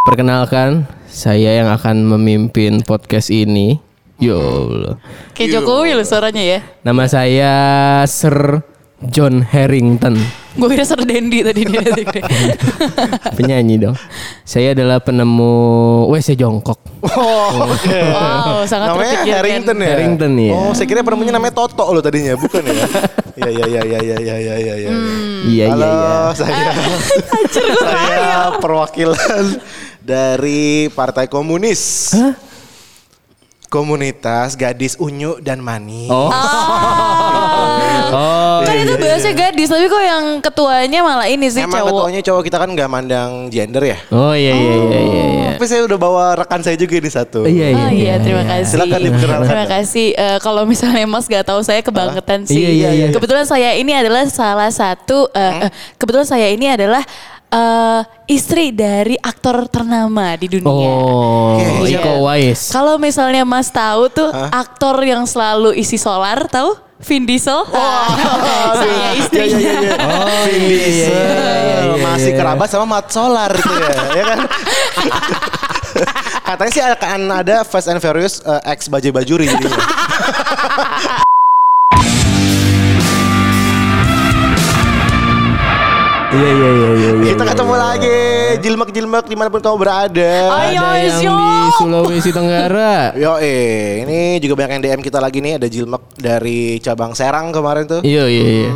Perkenalkan, saya yang akan memimpin podcast ini. Yo. Kayak Jokowi loh suaranya ya. Nama saya Sir John Harrington. Gue kira Sir Dendi tadi nih. Penyanyi dong. Saya adalah penemu WC jongkok. Oh, oke. wow, sangat namanya terpikirkan. Harrington ya. Harrington, iya. Oh, saya kira penemunya namanya Toto loh tadinya, bukan ya? Iya iya iya iya iya iya iya iya. iya. Iya Halo, iya iya. saya saya perwakilan dari Partai Komunis. Hah? Komunitas Gadis Unyu dan Mani. Oh. oh. Kan itu bahasanya gadis, tapi kok yang ketuanya malah ini sih Emang cowok. ketuanya cowok kita kan nggak mandang gender ya? Oh iya iya iya iya. iya. Tapi saya udah bawa rekan saya juga di satu. Iya iya. Oh iya, terima kasih. Silakan diperkenalkan. Terima kasih. Eh, kalau misalnya Mas gak tahu saya kebangetan sih. Iya, iya, iya. Kebetulan saya ini adalah salah satu. eh, eh, kebetulan saya ini adalah eh, istri dari aktor ternama di dunia. Oh, Oke, Iko Iya. Uwais. Kalau misalnya Mas tahu tuh aktor yang selalu isi solar, tahu? Vin Diesel. saya istrinya. Iya, iya, iya. Oh Vin iya iya Diesel. iya, iya, iya, masih iya. kerabat sama Mat Solar gitu ya, ya kan? Katanya sih akan ada Fast and Furious uh, X Bajai Bajuri jadinya. Iya iya iya iya. iya, Kita iya, ketemu iya. lagi jilmak-jilmak di mana pun kamu berada. Ayo, Ada yang di Sulawesi Tenggara. Yo eh, ini juga banyak yang DM kita lagi nih ada jilmak dari cabang Serang kemarin tuh. Iya iya iya.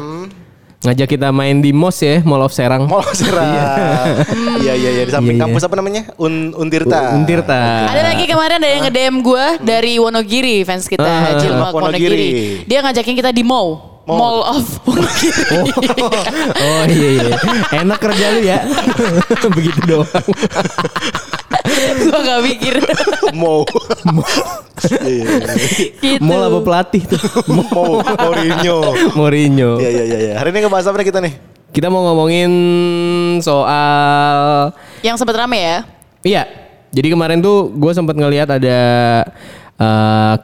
Ngajak kita main di MOS ya, Mall of Serang. Mall Serang. Iya iya iya di samping kampus apa namanya? Un Untirta. Untirta. Ada lagi kemarin ada yang nge-DM gue dari Wonogiri fans kita Ah, Jilmak Wonogiri. Wonogiri. Dia ngajakin kita di Mall. Mall. Mall of Wonogiri. Oh iya iya. Enak kerja lu ya. Begitu doang. gue gak mikir. Mau. Iya iya iya. gitu. Mall apa pelatih tuh? Mau Mourinho. Mourinho. Iya iya iya iya. Hari ini ngebahas apa nih kita nih? Kita mau ngomongin soal Yang sempat rame ya. Iya. Jadi kemarin tuh gue sempat ngelihat ada eh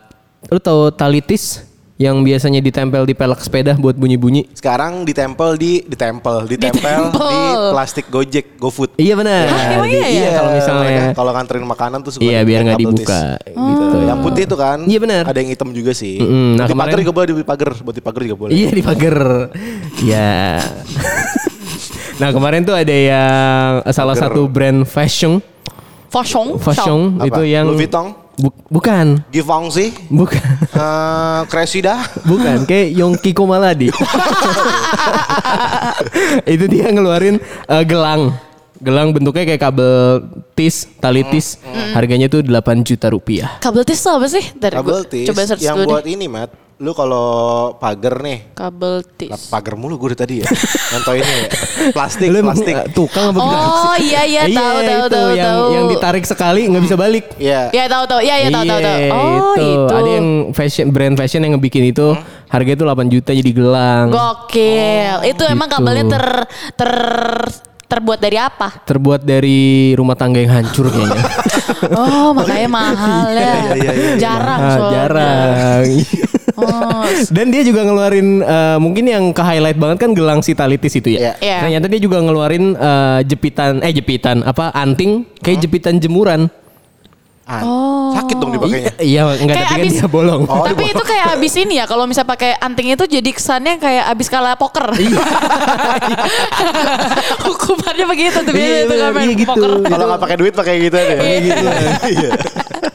lu tahu talitis yang biasanya ditempel di pelek sepeda buat bunyi-bunyi. Sekarang ditempel di ditempel, ditempel Ditempel. di plastik Gojek, GoFood. Iya benar. Hah, Di- iya ya? kalau misalnya kalau nganterin makanan tuh suka Iya, biar nggak dibuka, tis. gitu. Yang putih itu kan? Iya, benar. Ada yang hitam juga sih. Mm-mm. Nah, Buat di kemarin- juga boleh di pagar, buat di pagar juga boleh. Iya di pagar. ya. nah kemarin tuh ada yang salah Pagar. satu brand fashion, Fashion. fashion Apa? itu yang Louis Vuitton? Bu- bukan, Givenchy, bukan, eh Cressida, bukan, kayak Yongki Komaladi. itu dia ngeluarin eh, gelang. Gelang bentuknya kayak kabel tis, tali tis. Harganya tuh 8 juta rupiah. Kabel tis tuh apa sih? Dari kabel gua tis. Coba search yang dulu buat deh. ini, Mat. Lu kalau pagar nih, Kabel lah, tis. pagar mulu gue dari tadi ya. Nontoinnya ya. Plastik, Lu plastik. tukang apa? Oh iya iya tahu tahu itu tahu yang, tahu. yang ditarik sekali nggak bisa balik. Iya. Ya tahu tahu. Iya iya tahu tahu tahu. Iya, Oh itu. Ada yang fashion brand fashion yang ngebikin itu harganya itu 8 juta jadi gelang. Gokil. itu emang gitu. kabelnya ter ter terbuat dari apa? Terbuat dari rumah tangga yang hancur kayaknya. Oh makanya mahal ya. Iya, iya, iya. Jarang Ah, soalnya. jarang. Oh, Dan dia juga ngeluarin eh, mungkin yang ke highlight banget kan gelang si talitis itu ya. Iya. Iya. Ternyata dia juga ngeluarin eh, jepitan eh jepitan apa anting kayak jepitan jemuran. Ah, Sakit dong dipakainya. Iya, enggak Kayak tapi kan abis- dia bolong. Oh, Tapi itu kayak abis ini ya kalau misal pakai anting itu jadi kesannya kayak abis kalah poker. Iya. Hukumannya begitu tuh Iya, biasanya itu benar, kan main iya gitu. poker. Kalau nggak pakai duit pakai gitu aja. Kayak gitu.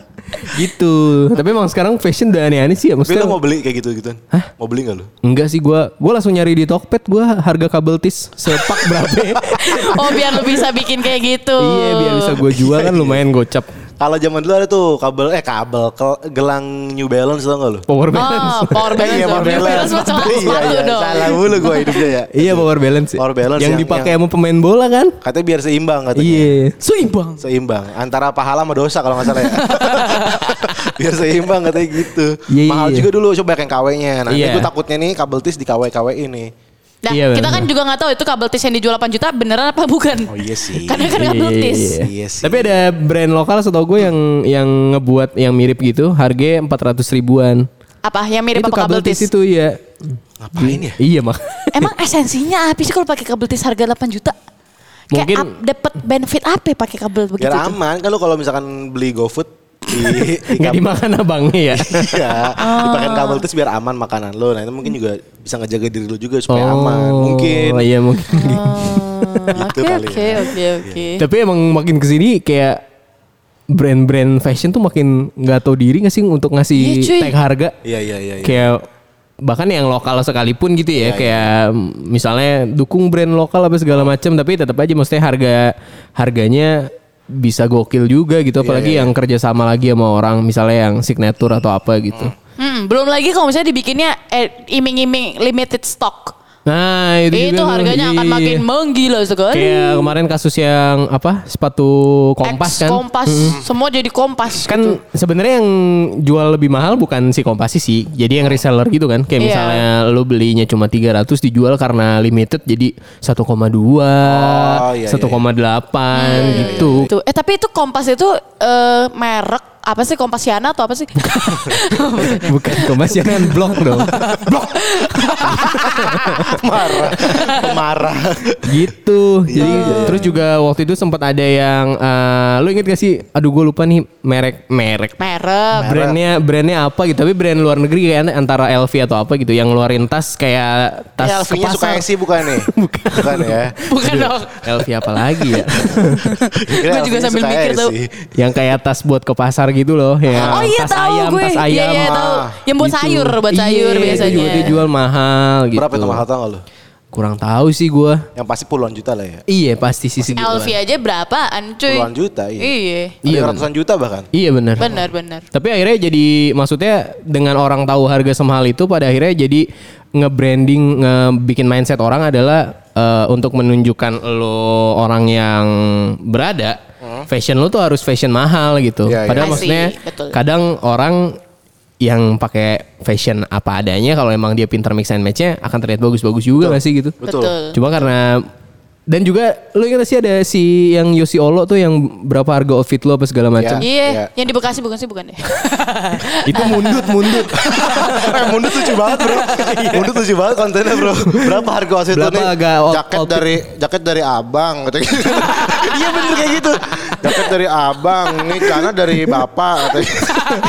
Gitu. Tapi emang sekarang fashion udah aneh-aneh sih ya. Tapi Maksudnya lu mau beli kayak gitu gituan? Hah? Mau beli nggak lu? Enggak sih gua gua langsung nyari di Tokped gua harga kabel tis sepak berapa. Oh biar lu bisa bikin kayak gitu. iya biar bisa gua jual kan lumayan gocap. Kalau zaman dulu ada tuh kabel eh kabel ke- gelang New Balance tau gak lu? Power Oh, balance. power balance. Iya, dong. power balance. Iya, iya, dong. Salah mulu gue hidupnya ya. iya power balance. Power balance yang, yang- dipakai yang- sama pemain bola kan? Katanya biar seimbang katanya. Iya. Seimbang. Seimbang antara pahala sama dosa kalau nggak salah ya. biar seimbang katanya gitu. Iya, iya, Mahal iya. juga dulu coba yang KW-nya. Nah, Iya. gue takutnya nih kabel tis di KW-KW ini. Nah, Iya, kita kan juga nggak tahu itu kabel tis yang dijual 8 juta beneran apa bukan. Oh iya sih. Karena kan kabel Iya, tis. iya, Iya sih. Tapi ada brand lokal setahu gue yang yang ngebuat yang mirip gitu harganya 400 ribuan. Apa yang mirip itu apa kabel tis? itu ya. Ngapain ya? Iya mak. Emang esensinya apa sih kalau pakai kabel tis harga 8 juta? Kayak Mungkin- ap- dapet benefit apa ya pakai kabel begitu? Biar tuh? aman kan lu kalau misalkan beli GoFood di, di Nggak kabel- dimakan abangnya ya. Iya, dipakai kabel terus biar aman makanan lo. Nah itu mungkin juga bisa ngejaga diri lo juga supaya aman. Mungkin. Oh iya mungkin. Oh, Gitu Oke kali oke ya. oke oke. Tapi emang makin ke sini kayak brand-brand fashion tuh makin nggak tahu diri nggak sih untuk ngasih Iya, tag harga. Iya iya iya. iya. Kayak bahkan yang lokal sekalipun gitu ya Iya, kayak misalnya dukung brand lokal apa segala macam tapi tetap aja maksudnya harga harganya bisa gokil juga gitu apalagi iya, yang kerja sama lagi sama orang misalnya yang signature atau apa gitu. Hmm, belum lagi kalau misalnya dibikinnya eh, iming-iming limited stock. Nah, itu, Itu, juga harganya akan iya. makin menggila sekali. Kayak kemarin kasus yang apa sepatu kompas X, kan. kompas, semua jadi kompas. kan sebenarnya yang jual lebih mahal bukan si Kompas sih. Jadi yang reseller gitu kan. Kayak Iya. misalnya lu belinya cuma 300 dijual karena limited jadi 1,2, iya, 1,8 Hmm. gitu. Tuh. Eh tapi itu kompas itu eh, merek apa sih Kompasiana atau apa sih? bukan Kompas yang kan blok dong. blok marah, marah. gitu. Jadi Iya, terus juga waktu itu sempat ada yang eh, lu inget gak sih? Aduh gue lupa nih merek merek merek. brandnya brandnya apa gitu tapi brand luar negeri kayaknya antara LV atau apa gitu yang ngeluarin tas kayak tas Ya, Alfinya suka sih bukan nih? bukan. ya. Bukan dong. LV apa lagi ya Gue juga sambil mikir Esi. tuh. yang kayak tas buat ke pasar gitu loh ya Oh iya tas tahu ayam gue. tas Iya ayam iya tahu. Ah, Yang buat gitu. sayur, buat sayur Iya, biasanya. itu juga dia jual mahal gitu Berapa itu mahal tau gak lu? kurang tahu sih gua Yang pasti puluhan juta lah ya. iya pasti sih segitu LV aja berapaan cuy? Puluhan juta iya. Iya. Ada Iya, ratusan juta bahkan. iya benar Benar benar. Tapi akhirnya jadi maksudnya dengan orang tahu harga semahal itu pada akhirnya jadi nge-branding, ngebikin mindset orang adalah eh, untuk menunjukkan lo orang yang berada, fashion lo tuh harus fashion mahal gitu. Iya, iya. Padahal I see, maksudnya betul. kadang orang yang pakai fashion apa adanya kalau emang dia pinter mix and matchnya akan terlihat bagus-bagus juga gak sih gitu. Betul. Betul. Cuma karena dan juga lu ingat sih ada si yang Yosi Olo tuh yang berapa harga outfit lo apa segala macam. Iya. Iya, Iya. yang di Bekasi bukan sih bukan deh. Itu mundut mundut. eh, mundut lucu banget bro. mundut lucu banget kontennya bro. Berapa harga itu Berapa nih? harga out- jaket outfit? dari jaket dari abang. Gitu. iya bener kayak gitu. Jaket dari abang, ini celana dari bapak. Gitu.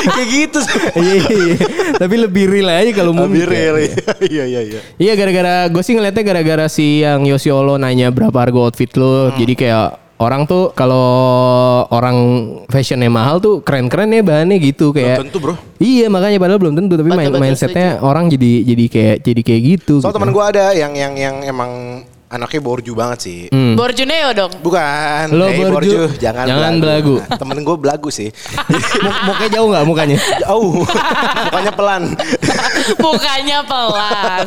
kayak gitu. Iya iya iya. Tapi lebih real aja kalau mundut. Lebih ya. real. Iya iya iya. Iya gara-gara gue sih ngeliatnya gara-gara si yang Yosi Olo nanya berapa harga outfit lo. Jadi kayak orang tuh kalau orang fashionnya mahal tuh keren-keren ya bahannya gitu kayak. tentu, bro. Iya makanya padahal belum tentu tapi main- mindsetnya orang jadi jadi kayak jadi kayak gitu. Soal gitu. teman gue ada yang yang yang emang anaknya borju banget sih. Hmm. Borjuneo dong. Bukan. Lo Hey, borju, jangan, jangan belagu. Nah, temen gue belagu sih. Mu- Mukanya jauh nggak mukanya? Jauh. Mukanya pelan. Bukannya pelan.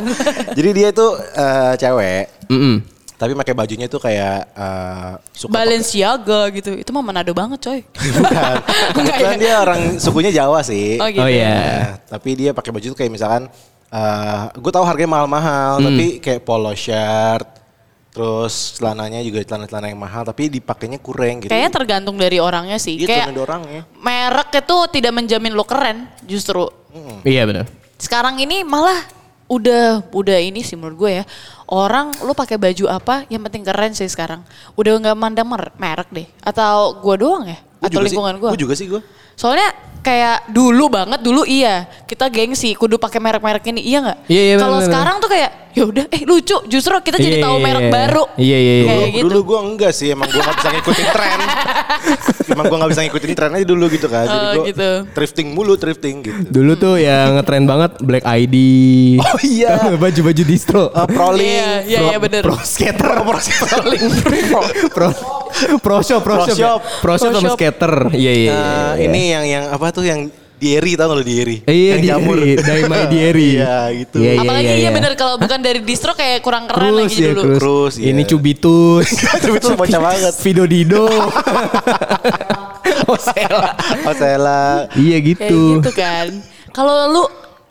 Jadi dia itu eh, cewek. Mm-mm. Tapi pakai bajunya tuh kayak eh, suka Balenciaga gitu. Itu mah Manado banget coy. Bukan. Kebetulan dia orang sukunya Jawa sih. Oh gitu. Oh iya. Nah, tapi dia pakai baju tuh kayak misalkan eh gue tahu harganya mahal-mahal, Hmm. tapi kayak polo shirt, terus celananya juga celana-celana yang mahal, tapi dipakainya kurang gitu. Kayaknya tergantung dari orangnya sih. Gitu Kayak ada orangnya. merek itu tidak menjamin lo keren justru. Iya benar. Sekarang ini malah udah udah ini sih menurut gue ya. Orang lu pakai baju apa yang penting keren sih sekarang. Udah nggak mandang mer- merek deh. Atau gue doang ya? Gua Atau lingkungan gue? Gue juga sih gue. Soalnya kayak dulu banget dulu iya kita gengsi kudu pakai merek-merek ini iya nggak? Iya, iya, Kalau sekarang tuh kayak ya udah eh lucu justru kita jadi Iya, tahu iya, merek iya. baru. Iya, iya, iya. Kayak Dulu, gitu. dulu gue enggak sih, emang gue gak bisa ngikutin tren. emang gue gak bisa ngikutin tren aja dulu gitu kan. Jadi Oh, gue gitu. thrifting mulu, thrifting gitu. Dulu tuh yang ngetren banget Black ID. Oh iya. Baju-baju distro. Uh, Prolink. Iya, iya, iya bener. Pro skater. Pro skater. pro pro shop pro, Pro shop, ya? shop. pro shop Pro sama skater iya iya, Nah, iya. ini yang yang apa tuh yang dieri tau gak lu dieri? Eh, iya yang di jamur. Daimai Dieri Iya gitu. Iya, iya, Apalagi iya, iya, iya. bener kalau bukan dari distro kayak kurang keren Krus lagi ya dulu. Krus. Krus, iya. Ini Cubitus Cuma itu bocah banget. Vido Dido Osela Oh Sela. Iya Kayak gitu gitu kan. Kalau lu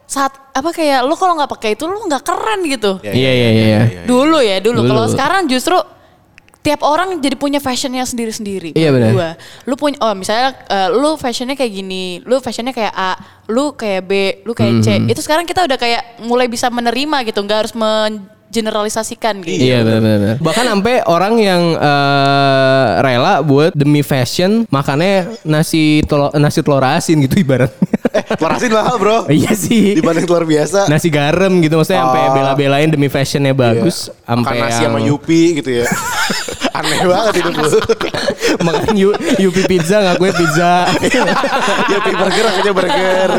saat apa kayak lu kalau nggak pakai itu lu nggak keren gitu. Ya, Iya iya iya Dulu ya dulu. Dulu. Kalau sekarang justru tiap orang jadi punya fashionnya sendiri-sendiri. Iya, benar. gua. Lu punya oh misalnya eh, lu fashionnya kayak gini, lu fashionnya kayak A, lu kayak B, lu kayak C. Mhm. Itu sekarang kita udah kayak mulai bisa menerima gitu, nggak harus men- generalisasikan gitu. Iya benar-benar. Bahkan sampai orang yang eh, rela buat demi fashion makannya nasi telur, nasi telur asin gitu ibaratnya. Eh, telur asin mahal bro. iya sih. Dibanding telur biasa. Nasi garam gitu maksudnya sampai Oh. bela-belain demi fashionnya bagus. Makan Sampai nasi yang sama Yupi gitu ya. Aneh banget hidup lu. makan yu, Yupi pizza ngakuin pizza. Yupi burger akhirnya burger.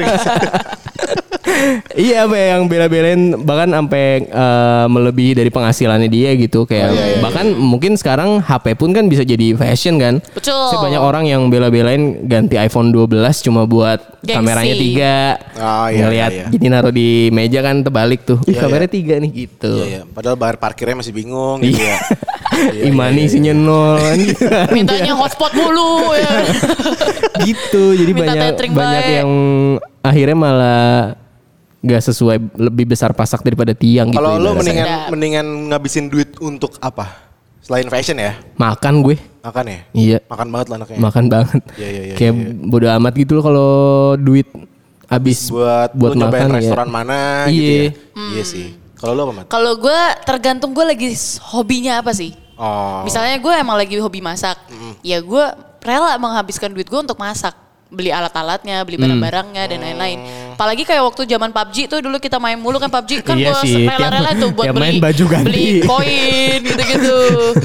Iya apa yang bela-belain bahkan sampai eh, melebihi dari penghasilannya dia gitu kayak Oh, iya, iya, bahkan mungkin sekarang HP pun kan bisa jadi fashion kan. Betul. Saya banyak orang yang bela-belain ganti iPhone 12 cuma buat Gengsi. kameranya tiga. Oh, iya, Ngeliat iya, iya. jadi naruh di meja kan terbalik tuh. Ih, Iya, kameranya tiga nih gitu. Iya, iya. Padahal bayar parkirnya masih bingung gitu Iya. ya. Imani isinya nol. Mintanya hotspot mulu ya. gitu. Jadi Minta banyak banyak baik. yang akhirnya malah nggak sesuai lebih besar pasak daripada tiang gitu. Kalau lo mendingan Sedap. mendingan ngabisin duit untuk apa? Selain fashion ya? makan gue. Makan ya? Iya. Makan banget lah anaknya. Makan banget. Iya, iya, iya, Kayak iya. bodo amat gitu loh kalau duit habis buat buat nyobain makan ya. restoran mana Iya. gitu ya. Iya sih. Kalau lo apa, Mat? Kalau gue tergantung gue lagi hobinya apa sih. Oh. Misalnya gue emang lagi hobi masak, ya gue rela menghabiskan duit gue untuk masak, beli alat-alatnya, beli barang-barangnya dan lain-lain. Apalagi kayak waktu zaman PUBG tuh dulu kita main mulu kan PUBG kan Iya gue rela-rela tiap- tuh buat beli main baju ganti. beli koin gitu-gitu.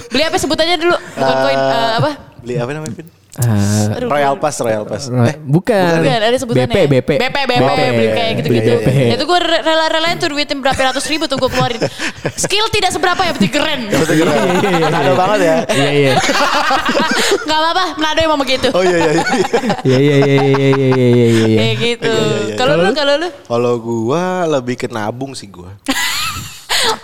beli apa sebutannya dulu? Bukan koin eh, apa? Beli apa namanya, Aduh, Royal Pass, Royal Pass. Ra- bukan. Bukan, ada sebutannya. BP, BP. BP, BP, beli kayak gitu-gitu. BP. Itu gue rela-relain tuh duitin berapa ratus ribu tuh gue keluarin. Skill tidak seberapa ya, berarti keren. Ada banget ya. Iya iya. Gak apa-apa, Manado emang begitu. Oh iya iya. iya. Iya iya iya iya iya iya iya iya. Kayak gitu. Iya, iya, iya. Kalau lu, kalau lu? Kalau gua lebih ke nabung sih gua.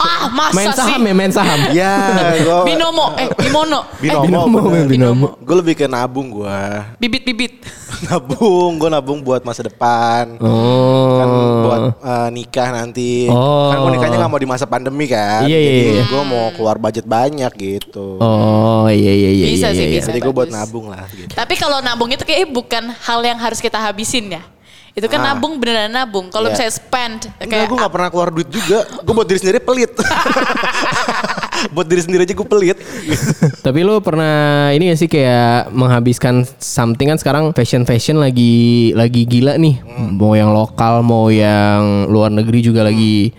Ah, masa Main sih? saham ya, main saham. Ya, gua Binomo, eh Bimono, Binomo, Binomo, bener. binomo. Gue lebih ke nabung gua. bibit-bibit. nabung, gue nabung buat masa depan. Oh. Kan buat eh, nikah nanti. Oh. Kan gue nikahnya gak mau di masa pandemi kan. Iya, iya, iya. Gue mau keluar budget banyak gitu. Oh iya iya iya. Bisa iya, sih, iya. bisa. Jadi gue buat nabung lah gitu. Tapi kalau nabung itu kayak bukan hal yang harus kita habisin ya. Itu kan Ah. nabung beneran nabung. Kalau Iya. misalnya spend Enggak, kayak gue gak pernah keluar duit juga. Gue buat diri sendiri pelit. buat diri sendiri aja gue pelit. Tapi lu pernah ini gak sih kayak menghabiskan something kan sekarang fashion fashion lagi lagi gila nih. Mau yang lokal mau yang luar negeri juga lagi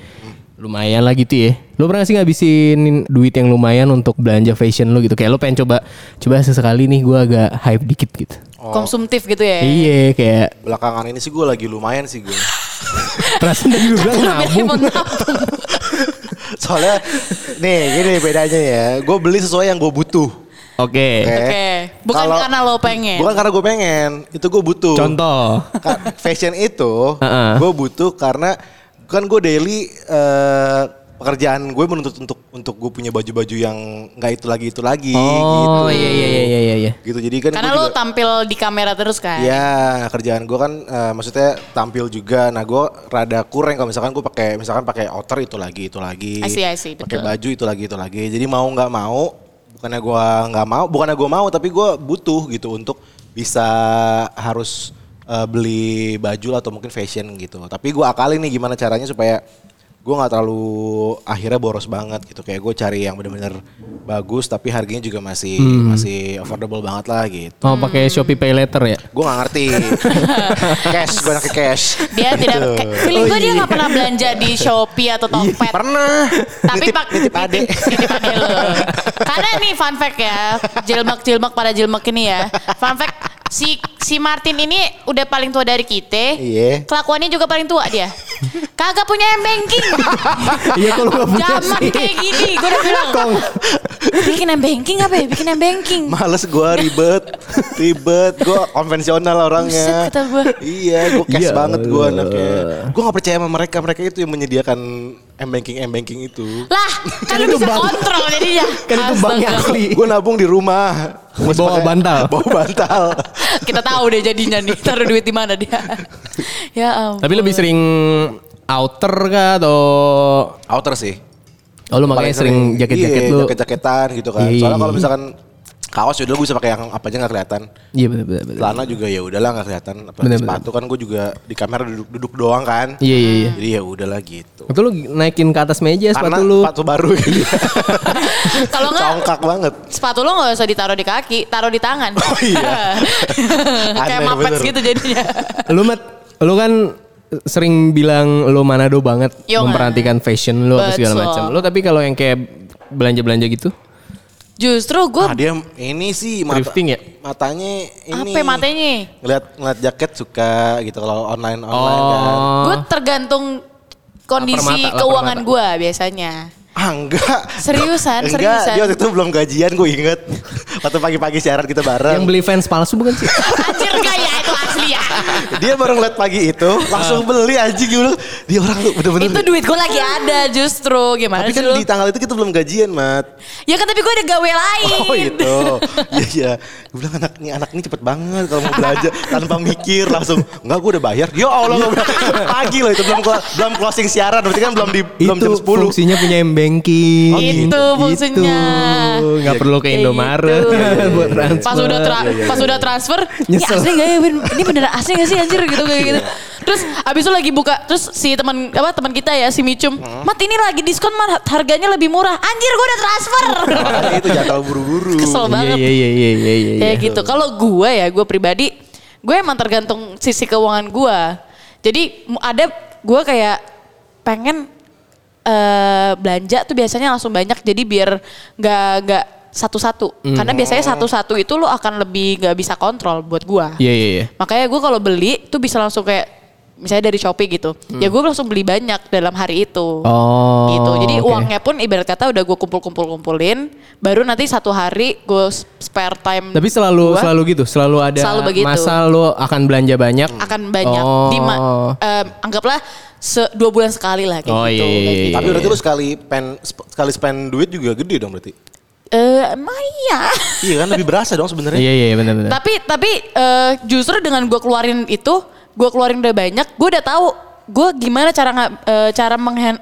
lumayan lah gitu ya. Lu pernah sih ngabisin duit yang lumayan untuk belanja fashion lu gitu. Kayak lu pengen coba coba sesekali nih gua agak hype dikit gitu. Konsumtif gitu ya. Iya kayak Belakangan ini sih gue lagi lumayan sih gue. perasaan tadi lu bilang nabung. Soalnya nih gini bedanya ya. Gue beli sesuai yang gue butuh. Oke. Oke. Oke, bukan Kalau- karena lo pengen. Bukan karena gue pengen, itu gue butuh. Contoh. Fashion itu Heeh. gue butuh karena kan gue daily eh, pekerjaan gue menuntut untuk untuk gue punya baju-baju yang nggak itu lagi itu lagi Oh gitu. iya iya iya iya iya. Gitu jadi kan Karena lo juga- tampil di kamera terus kan. Ya kerjaan gue kan eh, maksudnya tampil juga. Nah gue rada kurang kalau misalkan gue pakai misalkan pakai outer itu lagi itu lagi. I see, I see, Pakai baju itu lagi itu lagi. Jadi mau nggak mau bukannya gue nggak mau bukannya gue mau tapi gue butuh gitu untuk bisa harus eh, beli baju atau mungkin fashion gitu. Tapi gue akalin nih gimana caranya supaya gue nggak terlalu akhirnya boros banget gitu kayak gue cari yang bener-bener bagus tapi harganya juga masih masih affordable banget lah gitu. Oh pakai Shopee Pay Later ya? Gue gak ngerti. cash, gue anaknya cash. Dia tidak, Gitu. kayak- feeling gue dia nggak pernah belanja di Shopee atau Tokped. Pernah. Tapi pak nitip ade. nitip ade lo. Karena nih fun fact ya, jilmak jilmak pada jilmak ini ya. Fun fact si si Martin ini udah paling tua dari kita. Iya. Kelakuannya juga paling tua dia. Kagak punya m banking. Iya kalau nggak punya Zaman sih. kayak gini, gue udah bilang. Lu bikin m banking apa ya? Bikin m banking. Males gue ribet. Ribet. Gue konvensional orangnya. Buset, kata gua. Iya, gue cash Ya banget gue anaknya. Gue gak percaya sama mereka. Mereka itu yang menyediakan M-banking, M-banking itu. Lah, kan lu itu bisa bank. kontrol jadinya. Kan itu banknya asli. Gue nabung di rumah. Masih Bawa bantal. Bawa bantal. Kita tahu deh jadinya nih, taruh duit di mana dia. ya ampun. Tapi lebih sering outer kah atau Outer sih. Oh lu makanya sering jaket-jaket iya, lu. jaket-jaketan gitu kan. Iya. Soalnya kalau misalkan Kaos ya udah gue bisa pakai yang apa aja nggak kelihatan. Iya benar benar. Celana juga ya udahlah nggak kelihatan. Apalagi Bener, sepatu kan gue juga di kamera duduk, duduk doang kan. Iya iya iya. Jadi ya udahlah gitu. Itu lu naikin ke atas meja Karena sepatu lu. sepatu baru gitu. Kalau nggak Congkak banget. sepatu lo nggak usah ditaruh di kaki, taruh di tangan. Oh iya. Kayak bener. gitu jadinya. Lu mat, lu kan sering bilang lu Manado banget Yo, memperhatikan fashion lu apa segala macam. Lu tapi kalau yang kayak belanja-belanja gitu, Justru gue Nah dia ini sih mata, Thrifting ya? matanya ini. apa matanya? Ngeliat ngeliat jaket suka gitu kalau online online kan. Oh. Gue tergantung kondisi mata, keuangan gue biasanya. Ah enggak. Seriusan, enggak, seriusan. dia waktu itu belum gajian gue inget. Waktu pagi-pagi siaran kita bareng. yang beli fans palsu bukan sih? Anjir kaya asli ya. Dia baru ngeliat pagi itu langsung beli anjing gue bilang, Dia orang lu bener-bener. itu duit gue lagi ada justru gimana Tapi sih kan di tanggal itu kita belum gajian, Mat. Ya kan tapi gue ada gawe lain. Oh itu. Iya iya. Gue bilang anak ini anak ini cepet banget kalau mau belanja tanpa mikir langsung. Enggak gue udah bayar. Ya Allah gue bilang pagi loh itu belum clo- belum closing siaran berarti kan belum di belum jam 10. fungsinya punya m banking. Itu fungsinya. Nggak perlu ke Kayak Indomaret gitu. buat transfer. Pas udah tra- Iya, iya, pas iya. udah transfer, Nyesel. asli gak ya? Ini beneran asli gak sih anjir gitu kayak gitu. Terus abis itu lagi buka, terus si teman apa teman kita ya si Micum, Mat ini lagi diskon mat harganya lebih murah. Anjir gue udah transfer. Makanya itu jangan terlalu buru-buru. Kesel Iya banget. iya iya iya iya. iya. Kayak gitu. Kalau gue ya, gue pribadi, gue emang tergantung sisi keuangan gue. Jadi ada gue kayak pengen eh belanja tuh biasanya langsung banyak. Jadi biar nggak nggak satu-satu. Hmm. Karena biasanya satu-satu itu lo akan lebih nggak bisa kontrol buat gue. Iya iya iya. Makanya gue kalau beli tuh bisa langsung kayak misalnya dari Shopee gitu. Ya gue langsung beli banyak dalam hari itu. Oh. gitu. Jadi oke. uangnya pun ibarat kata udah gue kumpul-kumpul-kumpulin. Baru nanti satu hari gue spare time. Tapi selalu gua selalu gitu, selalu ada Selalu begitu. masa lu akan belanja banyak. akan banyak. Oh. Di ma- em, anggaplah se dua bulan sekali lah kayak Oh, gitu. iya, iya, kayak iya. gitu. Tapi berarti lu sekali pen sekali spend duit juga gede dong berarti. Eh, Maya. Iya kan lebih berasa dong sebenarnya. Iya iya benar benar. tapi tapi eh, justru dengan gue keluarin itu, gue keluarin udah banyak, gue udah tahu gue gimana cara eh, cara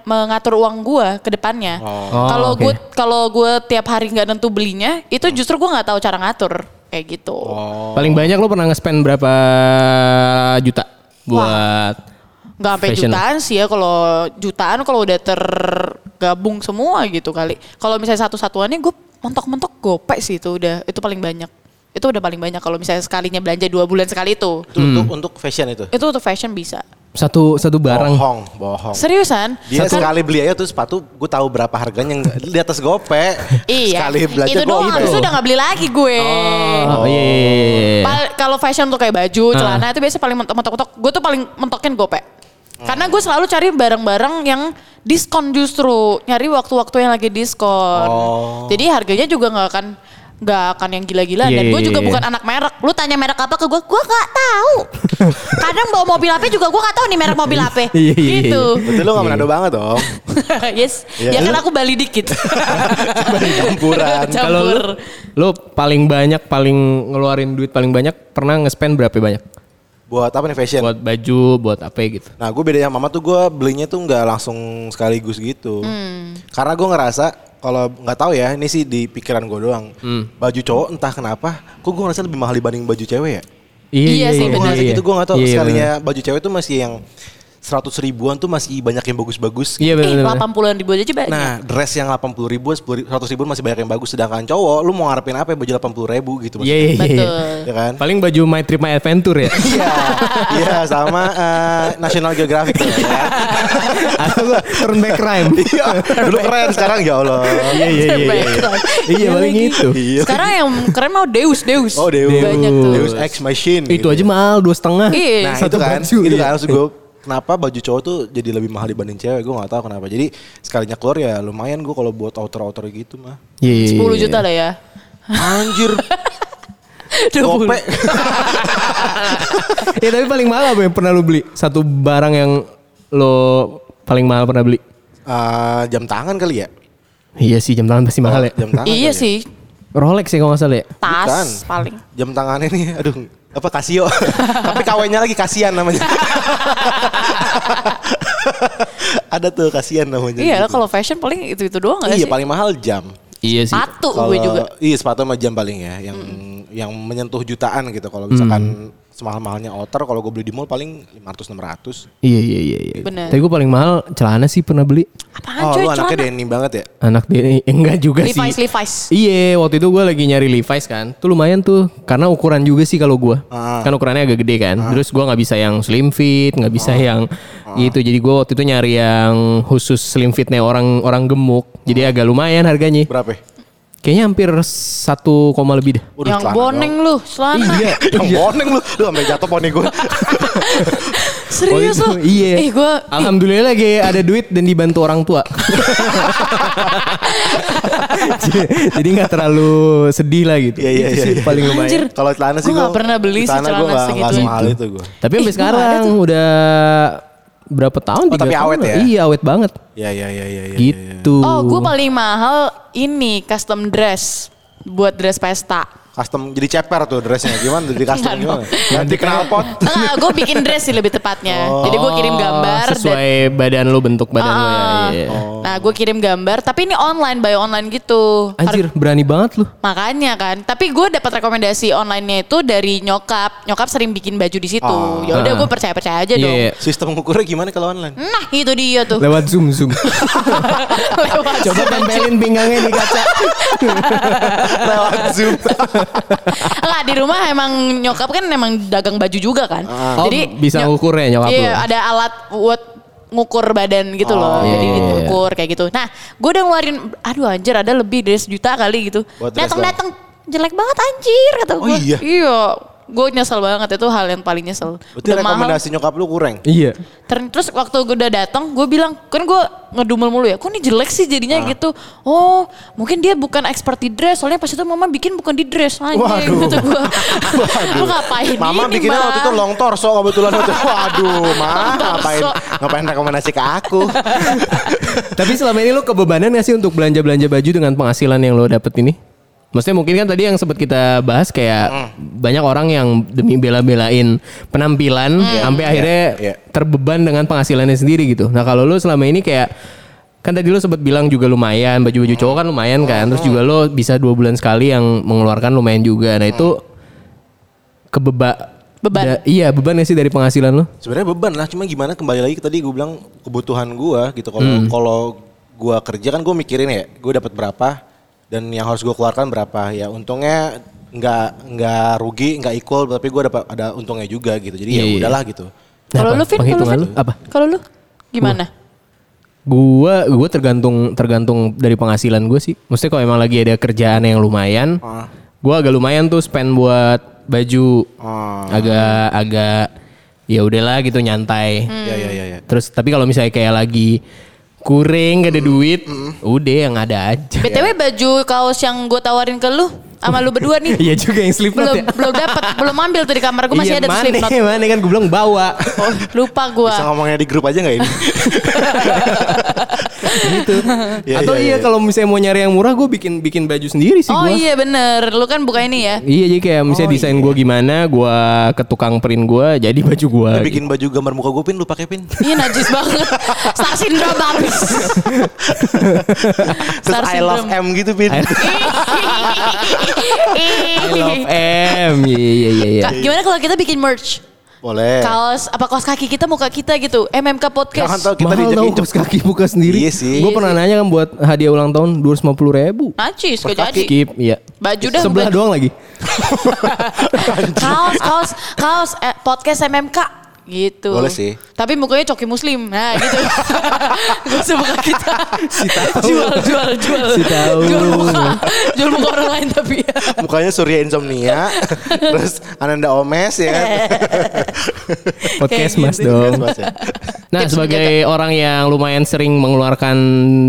mengatur uang gue ke depannya. Oh, Kalau oke. gue kalau gue tiap hari nggak nentu belinya, itu justru gue nggak tahu cara ngatur kayak gitu. Oh. Paling banyak lu pernah nge-spend berapa juta buat Nggak sampai Fashion. jutaan sih ya kalau jutaan kalau udah tergabung semua gitu kali. Kalau misalnya satu-satuannya gue mentok-mentok gope sih itu udah itu paling banyak. Itu udah paling banyak kalau misalnya sekalinya belanja dua bulan sekali itu. Itu untuk untuk fashion itu. Itu untuk fashion bisa. satu satu barang? Bohong, bohong. Seriusan? Dia Kan- sekali beli aja tuh sepatu, gue tahu berapa harganya yang di atas gope. Iya. Sekali belanja itu doang itu udah gak beli lagi gue. Oh iya iya iya. iya. Pal- Kalau fashion tuh kayak baju, Ah. celana itu biasanya paling mentok-mentok. Gue tuh paling mentokin gope. Karena gue selalu cari barang-barang yang diskon justru. Nyari waktu-waktu yang lagi diskon. Oh. Jadi harganya juga nggak akan nggak akan yang gila-gila. Iya, Dan gue iya, juga iya. bukan anak merek. Lu tanya merek apa ke gue, gue nggak tahu. Kadang bawa mobil apa juga gue nggak tahu nih merek mobil apa. Iya, iya, gitu. Berarti lu gak menado banget dong. yes. Iya. Ya kan aku Bali dikit. Campuran. Campur. Kalau lu, lu paling banyak paling ngeluarin duit paling banyak pernah nge-spend berapa banyak? Buat apa nih fashion? Buat baju, buat apa gitu? Nah gue bedanya mama tuh gue belinya tuh nggak langsung sekaligus gitu. Hmm. Karena gue ngerasa kalau nggak tahu ya ini sih di pikiran gue doang. Hmm. Baju cowok entah kenapa, kok gue ngerasa lebih mahal dibanding baju cewek ya. Iya sih, Gue bener. ngerasa gitu gue nggak tahu Iya, iya, sekalinya baju cewek tuh masih yang 100 ribuan tuh masih banyak yang bagus-bagus. Iya Eh, benar. 80-an ribu aja banyak. Nah, dress yang 80 ribu, 10 100 ribu masih banyak yang bagus. Sedangkan cowok, lu mau ngarepin apa ya baju 80 ribu gitu. Iya iya iya. Betul. Ya kan? Paling baju My Trip My Adventure ya. Iya, iya sama eh, National Geographic ya kan? Atau gua turn back crime. Iya, dulu keren sekarang ya Allah. Iya iya iya. iya. Iya paling itu. Iya. Sekarang yang keren mau Deus, Deus. Oh, Deus. Banyak tuh. Deus Ex Machine. Itu gitu. aja mahal dua setengah. Iya. Nah Satu itu kan, itu iya. kan maksud gue kenapa baju cowok tuh jadi lebih mahal dibanding cewek gue nggak tahu kenapa jadi sekalinya keluar ya lumayan gue kalau buat outer outer gitu mah Iya. iya, 10 iya. juta lah ya. anjir 20. gope Ya tapi paling mahal apa yang pernah lu beli? Satu barang yang lo paling mahal pernah beli? Eh, jam tangan kali ya Iya sih jam tangan pasti mahal ya. jam tangan Iya ya? sih. Rolex sih kalau nggak salah ya. Tas Bukan. paling. jam tangan ini aduh apa Casio tapi kawenya lagi kasihan namanya ada tuh kasihan namanya Iya gitu. kalau fashion paling itu-itu doang gak iya sih? paling mahal jam Iya sih. Sepatu gue juga. iya sepatu sama jam paling ya yang yang menyentuh jutaan gitu. Kalau misalkan semahal-mahalnya outer kalau gue beli di mall paling 500 600. Iya iya iya. iya. Bener. Tapi gue paling mahal celana sih pernah beli. Apaan Oh, coy lu anaknya celana? denim banget ya? Anak dia enggak juga Levi's, sih. Levi's. Iya, waktu itu gue lagi nyari Levi's kan. Tuh lumayan tuh, karena ukuran juga sih kalau gue. Ah. Kan ukurannya agak gede kan. Terus gue nggak bisa yang slim fit, nggak bisa yang gitu. Jadi gue waktu itu nyari yang khusus slim fitnya orang orang gemuk. Jadi agak lumayan harganya. Berapa? Ya? Kayaknya hampir satu koma lebih dah. Udah, yang boneng lu, selana. Iya. yang boneng lu. Lu sampai jatuh poni gue. Serius lu? Iya. Eh gue Alhamdulillah lagi ada duit dan dibantu orang tua. jadi nggak terlalu sedih lah gitu. Iya, iya, Itu iya, sih iya. paling lumayan. Anjir. Kalau celana sih Gua nggak pernah beli sih celana celana gue semahal itu gue. Tapi sampai Eh, gua sekarang udah berapa tahun? Oh, Tiga tapi tahun awet ya? Iya awet banget. Ya ya ya ya. ya, gitu. Oh, gue paling mahal ini custom dress buat dress pesta. Custom jadi ceper tuh dressnya gimana? Jadi custom gimana? Ganti knalpot. Enggak, gue bikin dress sih lebih tepatnya. Jadi gue kirim gambar Oh, sesuai badan lu bentuk badan lu ya. Ah. Iya. Nah, gue kirim gambar, tapi ini online, by online gitu. Anjir, berani banget lu. Makanya kan, tapi gue dapat rekomendasi online-nya itu dari nyokap. Nyokap sering bikin baju di situ. Oh. Ya udah Ah. gue percaya percaya aja Iya, dong. iya. Sistem ngukurnya gimana kalau online? Nah itu dia tuh. Lewat zoom zoom. Lewat Coba Zoom. tempelin pinggangnya di kaca. Lewat Zoom. Enggak di rumah emang nyokap kan emang dagang baju juga kan. Oh, Jadi bisa ngukur ya nyokap Iya, lu? ada alat buat ngukur badan gitu loh. Oh, Jadi iya, iya, iya. diukur kayak gitu. Nah, gue udah ngeluarin aduh anjir ada lebih dari sejuta kali gitu. Datang-datang jelek banget anjir kata Oh, gue. iya? Iya. Gue nyesel banget itu hal yang paling nyesel. Berarti Udah mahal. rekomendasi nyokap lu kurang. Iya. Ter- Terus waktu gue udah datang, gue bilang, kan gue ngedumel mulu ya, kok ini jelek sih jadinya Ah. gitu. Oh, mungkin dia bukan expert di dress, soalnya pas itu mama bikin bukan di dress anjing Waduh. gitu gue. Lu ngapain Mama ini, bikinnya Ma? waktu itu long torso kebetulan waktu itu. Waduh, mah ngapain ngapain rekomendasi ke aku? Tapi selama ini lu kebebanan gak sih untuk belanja-belanja baju dengan penghasilan yang lo dapet ini? Maksudnya mungkin kan tadi yang sempat kita bahas kayak banyak orang yang demi bela-belain penampilan sampai akhirnya iya. terbeban dengan penghasilannya sendiri gitu. Nah kalau lu selama ini kayak kan tadi lu sempat bilang juga lumayan baju-baju cowok kan lumayan kan. Terus juga lu bisa dua bulan sekali yang mengeluarkan lumayan juga. Nah itu kebeba Beban. da- iya beban gak sih dari penghasilan lu? Sebenarnya beban lah, cuma gimana kembali lagi ke tadi gue bilang kebutuhan gue gitu. Kalau Hmm. kalau gue kerja kan gue mikirin ya, gue dapat berapa dan yang harus gue keluarkan berapa. Ya untungnya nggak nggak rugi, nggak equal, tapi gue dapat ada untungnya juga gitu. Jadi Iya, ya iya. udahlah gitu. Kalau Apa? lu Vin, kalau lu apa? Kalau lu gimana? Gua gua tergantung tergantung dari penghasilan gue sih. Maksudnya kalau emang lagi ada kerjaan yang lumayan, Ah. gua agak lumayan tuh spend buat baju. Ah. Agak agak ya udahlah gitu nyantai. Ya ya ya ya. Terus tapi kalau misalnya kayak lagi kuring gak ada duit, udah yang ada aja. BTW baju kaos yang gue tawarin ke lu sama lu berdua nih. Iya juga yang slipknot belum ya. belum dapat, belum ambil tuh di kamar gue masih Iya, ada tuh mana, slipknot. Mana kan gue bilang bawa. Oh, lupa gue. Bisa ngomongnya di grup aja nggak ini? gitu. Iya, Atau iya, iya, iya. kalau misalnya mau nyari yang murah gue bikin bikin baju sendiri sih Oh gua. iya bener, lu kan buka ini ya. Iya jadi kayak misalnya Oh, desain iya. gue gimana, gue ke tukang print gue jadi baju gue. Lu bikin baju gambar muka gue pin, lu pakai pin. Iya najis banget. Star syndrome habis. Terus Star I love syndrome. M gitu pin. I love M. Iya iya iya. iya. Gimana kalau kita bikin merch? Boleh. Kaos apa kaos kaki kita muka kita gitu. MMK Jangan podcast. tahu kita Mahal kaos kaki buka sendiri. Iya sih. Gue pernah nanya kan buat hadiah ulang tahun 250 ribu. Gak Kaos kaki. jadi. Skip, iya. Baju dah. Sebelah baju. doang lagi. Kaos, kaos, kaos eh, podcast MMK gitu. Boleh sih. Tapi mukanya coki muslim. Nah, gitu. Gak usah muka kita. Si tahu. Jual, jual, jual. Si tahu. Jual muka. Jual muka orang lain tapi ya. Mukanya Surya Insomnia, terus Ananda Omes ya kan. Podcast Kayak mas gitu. dong. Mas ya. Nah Tips sebagai orang yang lumayan sering mengeluarkan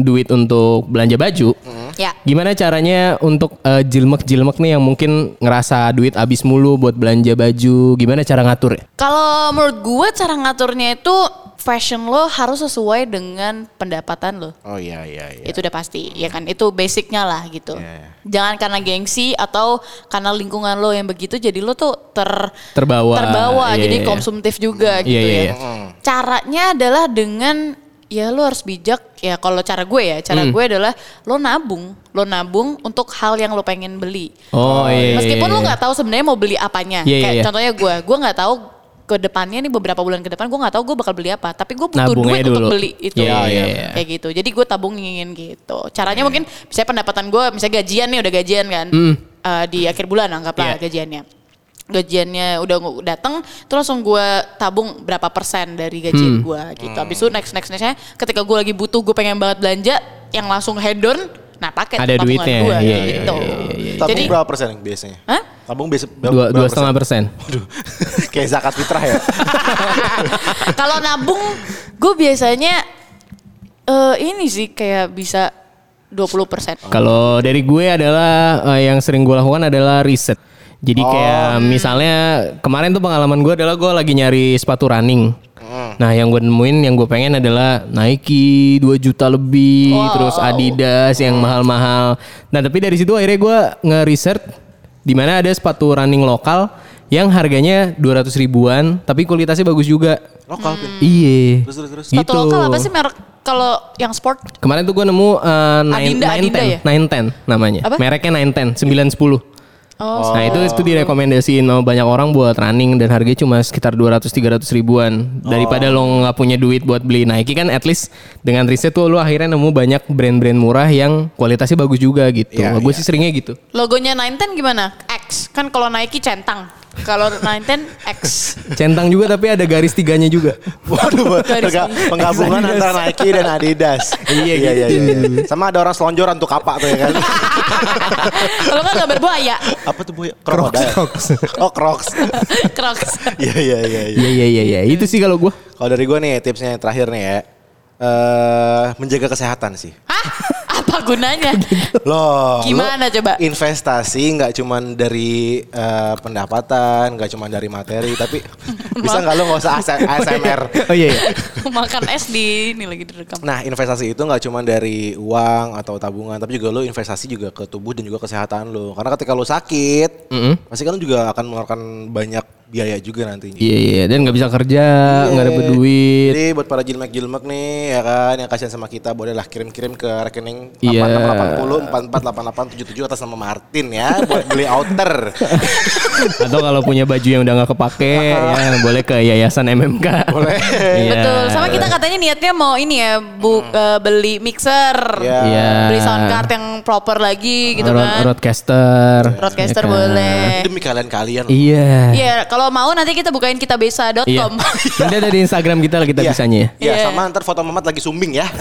duit untuk belanja baju. Ya. Gimana caranya untuk eh, jilmek-jilmek nih yang mungkin ngerasa duit habis mulu buat belanja baju? Gimana cara ngatur ya? Kalau menurut gue cara ngaturnya itu fashion lo harus sesuai dengan pendapatan lo. Oh iya iya iya. Itu udah pasti, ya kan? Itu basicnya lah gitu. Iya. Jangan karena gengsi atau karena lingkungan lo yang begitu, jadi lo tuh ter Terbawa. terbawa, Iya, jadi iya. konsumtif juga Iya, gitu iya, ya. iya. Caranya adalah dengan ya lo harus bijak ya kalau cara gue ya cara Hmm. gue adalah lo nabung lo nabung untuk hal yang lo pengen beli Oh iya. meskipun iya, lo iya. nggak tahu sebenarnya mau beli apanya Iya, iya, kayak iya. contohnya gue gue nggak tahu ke depannya nih beberapa bulan ke depan gue nggak tahu gue bakal beli apa tapi gue butuh Nabung duit untuk beli itu Iya, iya, iya. kayak gitu jadi gue tabungin gitu caranya mungkin misalnya pendapatan gue misalnya gajian nih udah gajian kan Hmm. eh, di akhir bulan anggaplah Iya. gajiannya gajiannya udah datang terus langsung gue tabung berapa persen dari gajian Hmm. gue gitu habis itu next next nextnya ketika gue lagi butuh gue pengen banget belanja yang langsung hedon nah pakai Ada tabungan duitnya, gue iya, iya, gitu iya, iya, iya. Tabung jadi berapa persen biasanya? Hah? Tabung biasa Dua dua setengah persen. Waduh, kayak zakat fitrah ya. kalau nabung gue biasanya eh ini sih kayak bisa 20 persen Kalau dari gue adalah eh, yang sering gue lakukan adalah riset. Jadi kayak misalnya kemarin tuh pengalaman gue adalah gue lagi nyari sepatu running. Nah yang gue nemuin yang gue pengen adalah Nike 2 juta lebih, terus Adidas yang mahal-mahal. Nah tapi dari situ akhirnya gue nge-research di mana ada sepatu running lokal yang harganya 200 ribuan tapi kualitasnya bagus juga. Lokal Pin. Iya. Terus, terus, terus. sepatu lokal apa sih merek kalau yang sport Kemarin tuh gue nemu uh, nine, Adinda, nine Adinda ten, ya? nine ten namanya. Apa? Mereknya nine ten, sembilan sepuluh. Oh Nah itu itu direkomendasiin sama banyak orang buat running dan harganya cuma sekitar 200-300 ribuan. Daripada lo nggak punya duit buat beli Nike kan at least dengan riset tuh lo akhirnya nemu banyak brand-brand murah yang kualitasnya bagus juga gitu. Iya, Gue iya. sih seringnya gitu. logonya 910 gimana X kan kalau Nike centang kalau 910 X Centang juga tapi ada garis tiganya juga. Waduh, penggabungan Adidas. antara Nike dan Adidas. Iya, iya, iya, gitu. iya. Sama ada orang selonjoran tuh kapak tuh ya kan. kalau kan gambar buaya Apa tuh bu? Krokodil. Crocs. Oh Crocs. Crocs Iya iya iya. iya. Iya iya iya iya. Itu sih kalau gue. Kalau dari gue nih tipsnya yang terakhir nih ya. eh menjaga kesehatan sih. Hah? Apa gunanya Loh, Gimana lo coba? Investasi nggak cuman dari eh, pendapatan, nggak cuman dari materi, tapi bisa nggak lo nggak usah AS- ASMR. Oh iya. iya. makan es di ini lagi direkam Nah, investasi itu nggak cuma dari uang atau tabungan, tapi juga lo investasi juga ke tubuh dan juga kesehatan lo. Karena ketika lo sakit, Mm-mm. Pasti kan juga akan mengeluarkan banyak biaya juga nantinya. Iya iya dan nggak bisa kerja, nggak Iya. dapet duit. Jadi buat para jilmek-jilmek nih ya kan yang kasihan sama kita bolehlah kirim-kirim ke rekening Iya. 8680 448877 atas nama Martin ya buat beli outer. Atau kalau punya baju yang udah nggak kepake ya boleh ke yayasan MMK. Boleh. Iya. Betul. Sama kita katanya niatnya mau ini ya, bu, eh, beli mixer, Iya. Iya. beli sound card yang proper lagi gitu Road- kan. Roadcaster. Broadcaster ya kan? boleh. Demi kalian-kalian. Iya. Iya, kalau mau nanti kita bukain kitabesa.com. Iya. Nanti ada di Instagram kita lah kita Iya. bisanya ya. Iya, Iya. sama ntar foto Mamat lagi sumbing ya.